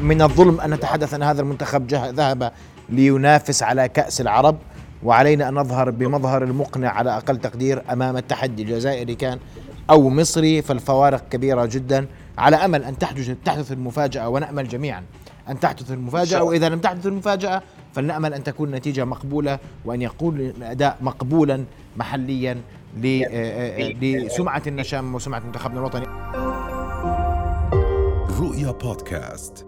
من الظلم أن نتحدث أن هذا المنتخب ذهب لينافس على كأس العرب وعلينا أن نظهر بمظهر المقنع على أقل تقدير أمام التحدي الجزائري كان أو مصري فالفوارق كبيرة جدا. على أمل أن تحدث تحدث المفاجأة ونأمل جميعا أن تحدث المفاجأة وإذا لم تحدث المفاجأة فلنأمل أن تكون النتيجه مقبولة وأن يكون الأداء مقبولا محليا آه، آه، لسمعة النشام وسمعة منتخبنا الوطني رؤيا بودكاست.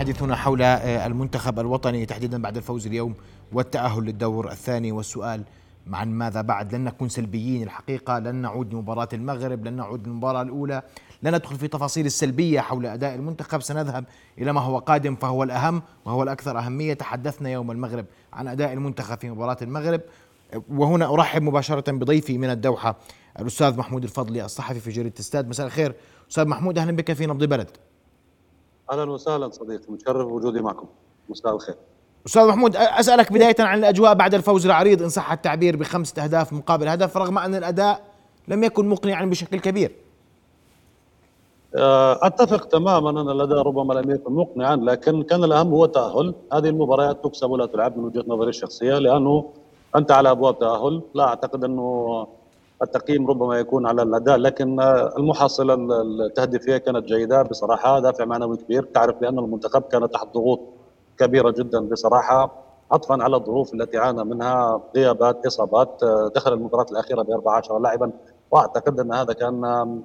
حديثنا حول آه، المنتخب الوطني تحديدا بعد الفوز اليوم والتأهل للدور الثاني. والسؤال عن ماذا بعد؟ لن نكون سلبيين الحقيقة لن نعود لمباراة المغرب لن نعود للمباراة الأولى لن ندخل في تفاصيل السلبية حول أداء المنتخب. سنذهب إلى ما هو قادم فهو الأهم وهو الأكثر أهمية. تحدثنا يوم المغرب عن أداء المنتخب في مباراة المغرب. وهنا أرحب مباشرة بضيفي من الدوحة الأستاذ محمود الفضلي الصحفي في جريدة استاد. مساء الخير أستاذ محمود أهلا بك في نبض بلد. أهلا وسهلا صديقي متشرف بوجودي معكم. مساء الخير. أستاذ محمود أسألك بداية عن الأجواء بعد الفوز العريض إن صح التعبير بخمسة أهداف مقابل هدف رغم أن الأداء لم يكن مقنعا بشكل كبير. آه، أتفق تماما أن الأداء ربما لم يكن مقنعا لكن كان الأهم هو التاهل هذه المباريات تكسب ولا تلعب من وجهة نظري الشخصية لأنه أنت على أبواب تأهل. لا أعتقد أنه التقييم ربما يكون على الأداء لكن المحصله التهديفية كانت جيدة بصراحة دافع معنوي كبير. تعرف بأن المنتخب كان تحت ضغوط كبيرة جدا بصراحة عطفا على الظروف التي عانى منها غيابات إصابات دخل المباراة الأخيرة ب 14 لاعبا وأعتقد أن هذا كان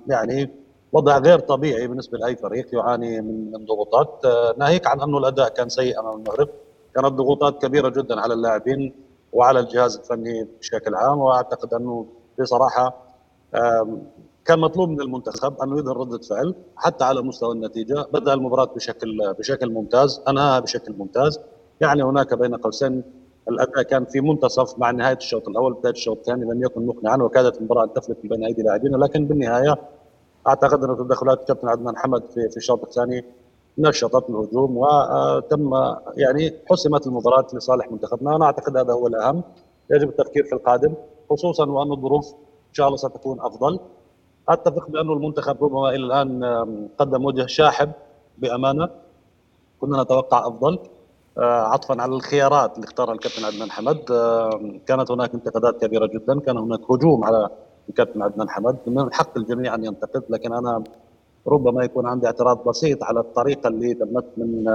يعني وضع غير طبيعي بالنسبة لأي فريق يعاني من ضغوطات. ناهيك عن انه الأداء كان سيء أمام المغرب. كانت ضغوطات كبيرة جدا على اللاعبين وعلى الجهاز الفني بشكل عام وأعتقد أنه بصراحة كان مطلوب من المنتخب انه يظهر رده فعل حتى على مستوى النتيجة بدا المباراة بشكل بشكل ممتاز أنهاها بشكل ممتاز. يعني هناك بين قوسين الأداء كان في منتصف مع نهاية الشوط الأول بداية الشوط الثاني لم يكن مقنعا وكادت المباراة أن تفلت بين أيدي لاعبين. لكن بالنهاية أعتقد أن تدخلات الكابتن عدنان حمد في في الشوط الثاني نشطت الهجوم وتم يعني حسمت المباراة لصالح منتخبنا. أنا أعتقد هذا هو الأهم. يجب التفكير في القادم. خصوصا وأن الظروف إن شاء الله ستكون أفضل. أتفق بانه المنتخب ربما إلى الآن قدم وجه شاحب بأمانة. كنا نتوقع أفضل. آه، عطفا على الخيارات اللي اختارها الكابتن عدنان حمد. كانت هناك انتقادات كبيرة جدا. كان هناك هجوم على الكابتن عدنان حمد. من حق الجميع أن ينتقد لكن أنا ربما يكون عندي اعتراض بسيط على الطريقة اللي تمت من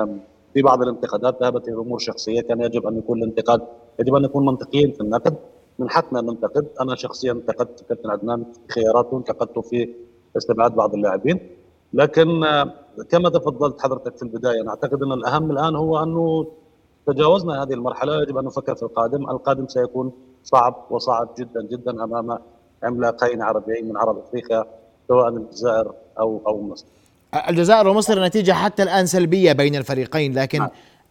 في بعض الانتقادات. ذهبت إلى أمور شخصية. كان يجب أن يكون الانتقاد يجب أن نكون منطقيين في النقد. من حقنا ننتقد. أنا شخصيا انتقدت كابتن عدنان في خياراته انتقدته في استبعاد بعض اللاعبين. لكن آه، كما تفضلت حضرتك في البداية أنا أعتقد أن الأهم الآن هو أنه تجاوزنا هذه المرحلة. يجب أن نفكر في القادم. القادم سيكون صعب وصعب جدا جدا أمام عملاقين عربيين من عرب أفريقيا سواء الجزائر أو أو مصر. الجزائر ومصر نتيجة حتى الآن سلبية بين الفريقين لكن نعم.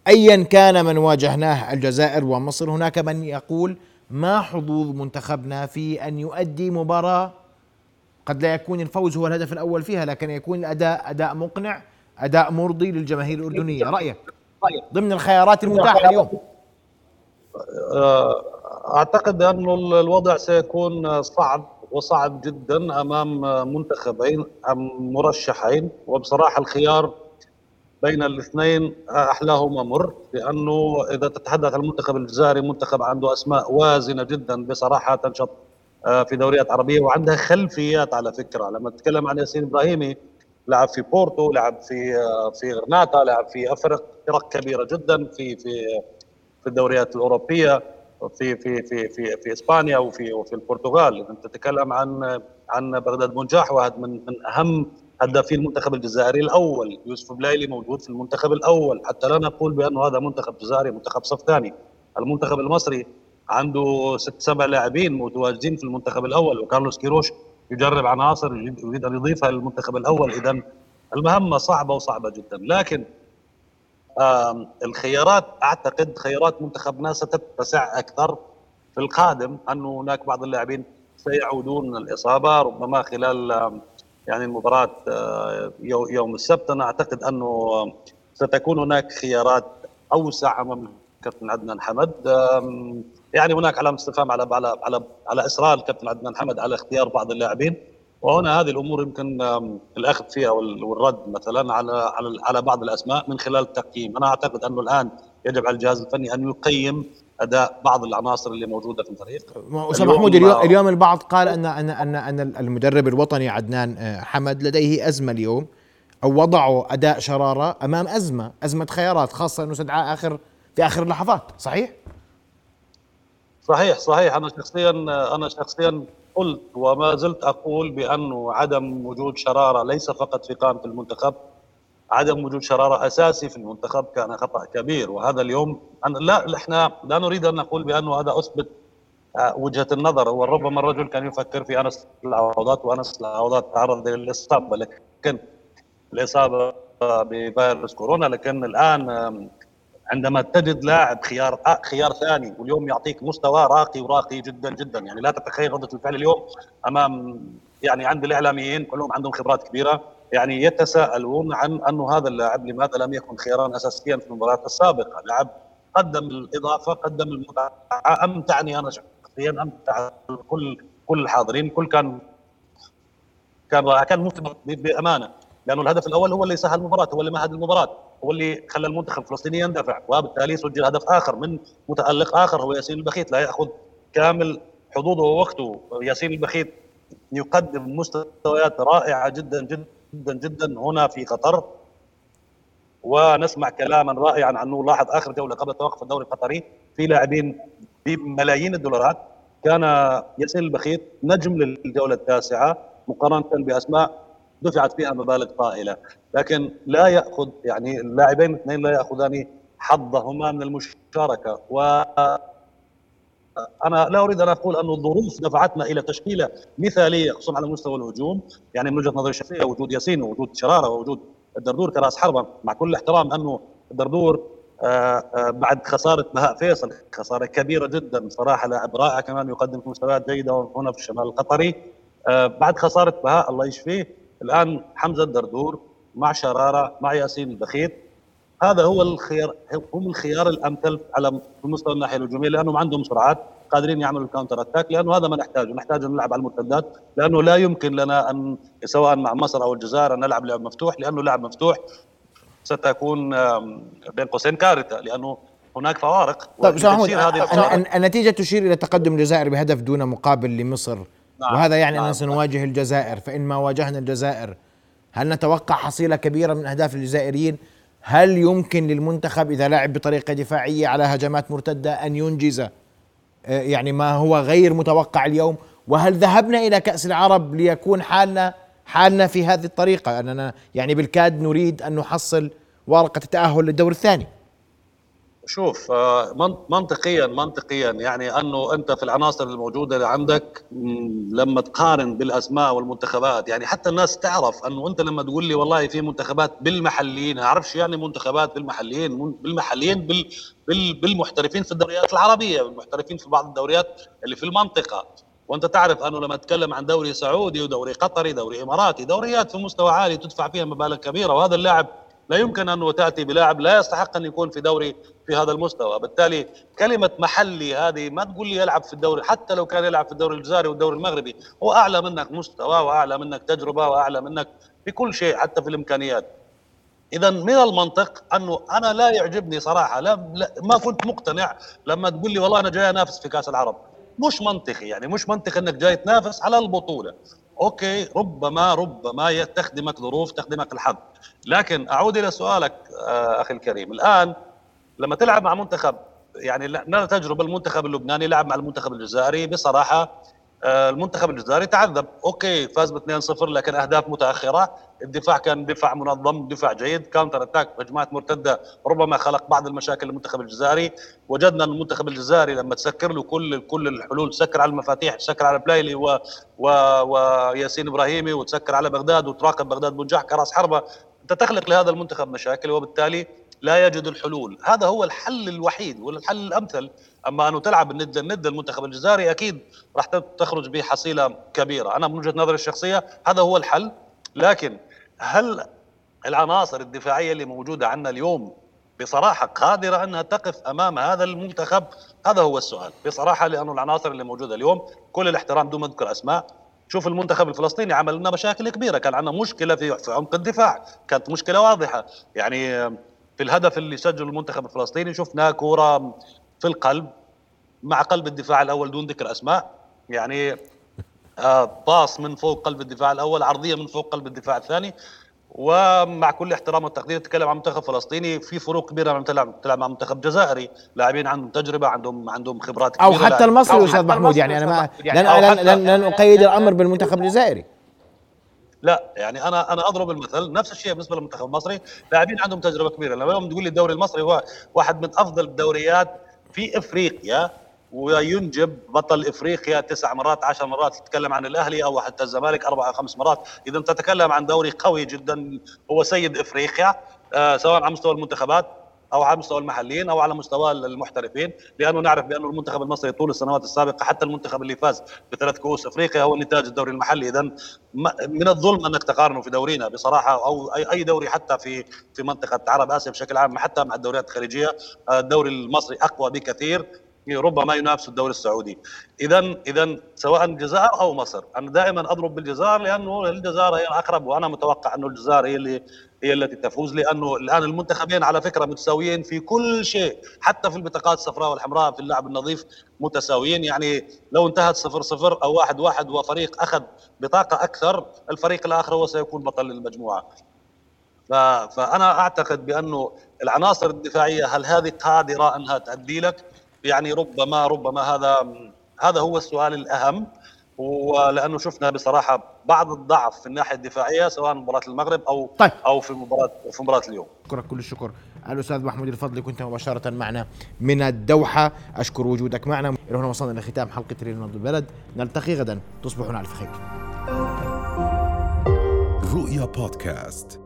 ايا كان من واجهناه الجزائر ومصر هناك من يقول ما حظوظ منتخبنا في أن يؤدي مباراة قد لا يكون الفوز هو الهدف الأول فيها لكن يكون الأداء أداء مقنع أداء مرضي للجماهير الأردنية. رأيك؟ ضمن الخيارات المتاحة اليوم. آه، أعتقد انه الوضع سيكون صعب وصعب جدا أمام منتخبين مرشحين. وبصراحة الخيار بين الاثنين أحلاهما مر لأنه إذا تتحدث عن المنتخب الجزائري منتخب عنده أسماء وازنة جدا بصراحة تنشط آه، في دوريات عربية وعندها خلفيات على فكرة. لما تتكلم عن ياسين إبراهيمي لعب في بورتو لعب في آه، في غرناطة لعب في افرق فرق كبيرة جدا في في في الدوريات الأوروبية في في في في في إسبانيا وفي وفي البرتغال. انت تتكلم عن عن بغداد بنجاح واحد من من أهم هدافي المنتخب الجزائري الأول. يوسف بلايلي موجود في المنتخب الأول. حتى لا نقول بانه هذا منتخب جزائري منتخب صف ثاني. المنتخب المصري عنده ست سبع لاعبين متواجدين في المنتخب الأول وكارلوس كيروش يجرب عناصر يريد أن يضيفها للمنتخب الأول. اذا المهمة صعبة وصعبة جدا. لكن الخيارات أعتقد خيارات منتخبنا ستتسع أكثر في القادم. انه هناك بعض اللاعبين سيعودون من الإصابة. ربما خلال يعني المباراة آه، يوم السبت. أنا أعتقد أنه ستكون هناك خيارات أوسع أمام كابتن عدنان حمد. يعني هناك علامة استفهام على على على على إصرار الكابتن عدنان حمد على اختيار بعض اللاعبين. وهنا هذه الأمور يمكن الأخذ فيها والرد مثلا على على على بعض الأسماء من خلال التقييم، أنا أعتقد أنه الآن يجب على الجهاز الفني أن يقيم أداء بعض العناصر اللي موجودة في الفريق. أستاذ محمود اليوم, اليوم البعض قال ان ان ان أن المدرب الوطني عدنان آه، حمد لديه أزمة اليوم أو وضعوا أداء شرارة أمام أزمة أزمة خيارات خاصة أنه استدعاء اخر في آخر اللحظات صحيح؟ صحيح صحيح. أنا شخصيا أنا شخصيا قلت وما زلت أقول بانه عدم وجود شرارة ليس فقط في قائمة المنتخب عدم وجود شرارة أساسي في المنتخب كان خطأ كبير. وهذا اليوم أنا لا إحنا لا نريد أن نقول بانه هذا أثبت آه، وجهة النظر. وربما الرجل كان يفكر في أنس العوضات وأنس العوضات تعرض للإصابة. لكن الإصابة بفيروس كورونا لكن الآن عندما تجد لاعب خيار آه، خيار ثاني واليوم يعطيك مستوى راقي وراقي جدا جدا. يعني لا تتخيل ردة الفعل اليوم أمام يعني عند الإعلاميين كلهم عندهم خبرات كبيرة. يعني يتساءلون عن انه هذا اللاعب لماذا لم يكن خيارا اساسيا في المباراة السابقة. لاعب قدم الإضافة قدم المتعه امتعني أنا شخصيا امتع كل كل الحاضرين كل كان كان كان بأمانة. لأنه الهدف الأول هو اللي سهل المباراة هو اللي مهد المباراة هو اللي خلى المنتخب الفلسطيني يندفع وبالتالي سجل هدف آخر من متألق آخر هو ياسين البخيت. لا يأخذ كامل حظوظه ووقته. ياسين البخيت يقدم مستويات رائعة جدا جدا. جدا هنا في قطر ونسمع كلاما رائعا عنه لاحظ آخر جولة قبل توقف الدوري القطري في لاعبين بملايين الدولارات. كان ياسين البخيت نجم للجولة التاسعة مقارنة بأسماء دفعت فيها مبالغ طائلة. لكن لا يأخذ يعني اللاعبين الاثنين لا يأخذان حظهما من المشاركة. و أنا لا أريد أن أقول انه الظروف دفعتنا إلى تشكيلة مثالية خصوصا على مستوى الهجوم. يعني من وجهة نظري الشخصية وجود ياسين ووجود شرارة ووجود الدردور كرأس حربة. مع كل احترام أنه الدردور آه، آه، بعد خسارة بهاء فيصل خسارة كبيرة جدا صراحة لاعب رائع كمان يقدم مستويات جيدة هنا في الشمال القطري. آه، بعد خسارة بهاء الله يشفيه الآن حمزة الدردور مع شرارة مع ياسين البخيت. هذا هو الخيار هم الخيار الأمثل على مستوى الناحية الهجومية لأنهم عندهم سرعات قادرين يعملوا ال counter attack لأنه هذا ما نحتاجه نحتاج ان نلعب على المرتدات لأنه لا يمكن لنا أن سواء مع مصر أو الجزائر أن نلعب لعب مفتوح لأنه لعب مفتوح ستكون بين قوسين كارثة لأنه هناك فوارق طيب هذه النتيجة تشير إلى تقدم الجزائر بهدف دون مقابل لمصر نعم وهذا يعني نعم أننا سنواجه الجزائر فإن ما واجهنا الجزائر هل نتوقع حصيلة كبيرة من أهداف الجزائريين؟ هل يمكن للمنتخب إذا لعب بطريقة دفاعية على هجمات مرتدة أن ينجز؟ آه، يعني ما هو غير متوقع اليوم؟ وهل ذهبنا إلى كأس العرب ليكون حالنا حالنا في هذه الطريقة؟ أننا يعني بالكاد نريد أن نحصل ورقة التأهل للدور الثاني. شوف آه، منطقيا منطقيا يعني أنه أنت في العناصر الموجودة اللي عندك لما تقارن بالأسماء والمنتخبات يعني حتى الناس تعرف أنه أنت لما تقول لي والله في منتخبات بالمحليين أعرفش يعني منتخبات بالمحليين بالمحليين بال بالمحترفين في الدوريات العربية بالمحترفين في بعض الدوريات اللي في المنطقة. وأنت تعرف أنه لما أتكلم عن دوري سعودي ودوري قطري دوري إماراتي دوريات في مستوى عالي تدفع فيها مبالغ كبيرة وهذا اللاعب لا يمكن أن تأتي بلاعب لا يستحق أن يكون في دوري في هذا المستوى. بالتالي كلمة محلي هذه ما تقول لي يلعب في الدوري حتى لو كان يلعب في الدوري الجزائري والدوري المغربي هو أعلى منك مستوى وأعلى منك تجربة وأعلى منك في كل شيء حتى في الإمكانيات. اذا من المنطق أنه أنا لا يعجبني صراحة لا, لا ما كنت مقتنع لما تقول لي والله أنا جاي أنافس في كأس العرب. مش منطقي يعني مش منطقي إنك جاي تنافس على البطولة. okay ربما ربما تخدمك ظروف تخدمك الحظ. لكن أعود إلى سؤالك آه، أخي الكريم. الآن لما تلعب مع منتخب يعني لنا تجربة المنتخب اللبناني لعب مع المنتخب الجزائري؟ بصراحة المنتخب الجزائري تعذب. okay فاز ب 2-0 لكن أهداف متأخرة. الدفاع كان دفاع منظم دفاع جيد. counter attack هجمات مرتدة ربما خلق بعض المشاكل للمنتخب الجزائري. وجدنا المنتخب الجزائري لما تسكر له كل كل الحلول سكر على المفاتيح تسكر على بلايلي و و وياسين إبراهيمي وتسكر على بغداد وتراقب بغداد بنجاح كراس حربة. أنت تخلق لهذا المنتخب مشاكل وبالتالي لا يجد الحلول. هذا هو الحل الوحيد والحل الأمثل. أما أنه تلعب الند للند المنتخب الجزائري أكيد راح تخرج بحصيله كبيرة. أنا من وجهة نظري الشخصية هذا هو الحل. لكن هل العناصر الدفاعية اللي موجودة عندنا اليوم بصراحة قادرة أنها تقف أمام هذا المنتخب؟ هذا هو السؤال. بصراحة لأنه العناصر اللي موجودة اليوم كل الاحترام دون ما أذكر أسماء. شوف المنتخب الفلسطيني عمل لنا مشاكل كبيرة. كان عندنا مشكلة في عمق الدفاع. كانت مشكلة واضحة. يعني في الهدف اللي سجله المنتخب الفلسطيني. شفنا كورة في القلب مع قلب الدفاع الأول دون ذكر أسماء. يعني آه، باص من فوق قلب الدفاع الأول عرضية من فوق قلب الدفاع الثاني. ومع كل احترام والتقدير تتكلم عن منتخب فلسطيني في فروق كبيرة لما تلعب تلعب مع منتخب جزائري. لاعبين عندهم تجربة عندهم عندهم خبرات كبيرة. أو حتى المصري أستاذ محمود يعني أنا ما يعني لن, لن, لن, لن أقيد الأمر بالمنتخب الجزائري. لا يعني أنا أنا أضرب المثل نفس الشيء بالنسبة للمنتخب المصري. لاعبين عندهم تجربة كبيرة. لما تقول لي الدوري المصري هو واحد من أفضل الدوريات في إفريقيا وينجب بطل إفريقيا تسع مرات عشر مرات تتكلم عن الأهلي أو حتى الزمالك أربع أو خمس مرات. إذا تتكلم عن دوري قوي جدا هو سيد إفريقيا آه سواء على مستوى المنتخبات. أو على مستوى المحليين أو على مستوى المحترفين لأنه نعرف بان المنتخب المصري طول السنوات السابقة حتى المنتخب اللي فاز بثلاث كؤوس أفريقيا هو نتاج الدوري المحلي. اذا من الظلم أنك تقارنه في دورينا بصراحة أو أي دوري حتى في في منطقة عرب آسيا بشكل عام حتى مع الدوريات الخليجية الدوري المصري أقوى بكثير. ربما ينافس الدوري السعودي. اذا اذا سواء الجزائر أو مصر أنا دائما أضرب بالجزائر لأنه الجزائر هي الأقرب وأنا متوقع أنه الجزائر هي اللي هي التي تفوز لأنه الآن المنتخبين على فكرة متساويين في كل شيء حتى في البطاقات الصفراء والحمراء في اللعب النظيف متساويين. يعني لو انتهت صفر صفر أو واحد واحد وفريق أخذ بطاقة أكثر الفريق الآخر هو سيكون بطل المجموعه فأنا أعتقد بأنه العناصر الدفاعية هل هذه قادرة أنها تؤدي لك؟ يعني ربما ربما هذا هذا هو السؤال الأهم ولأنه شفنا بصراحة بعض الضعف في الناحية الدفاعية سواء مباراة المغرب أو طيب. أو في مباراة في مباراة اليوم. اشكرك كل الشكر الأستاذ محمود الفضلي كنت مباشرة معنا من الدوحة أشكر وجودك معنا إلى هنا وصلنا لختام حلقة ريال البلد نلتقي غدا تصبحون على خير. رؤيا بودكاست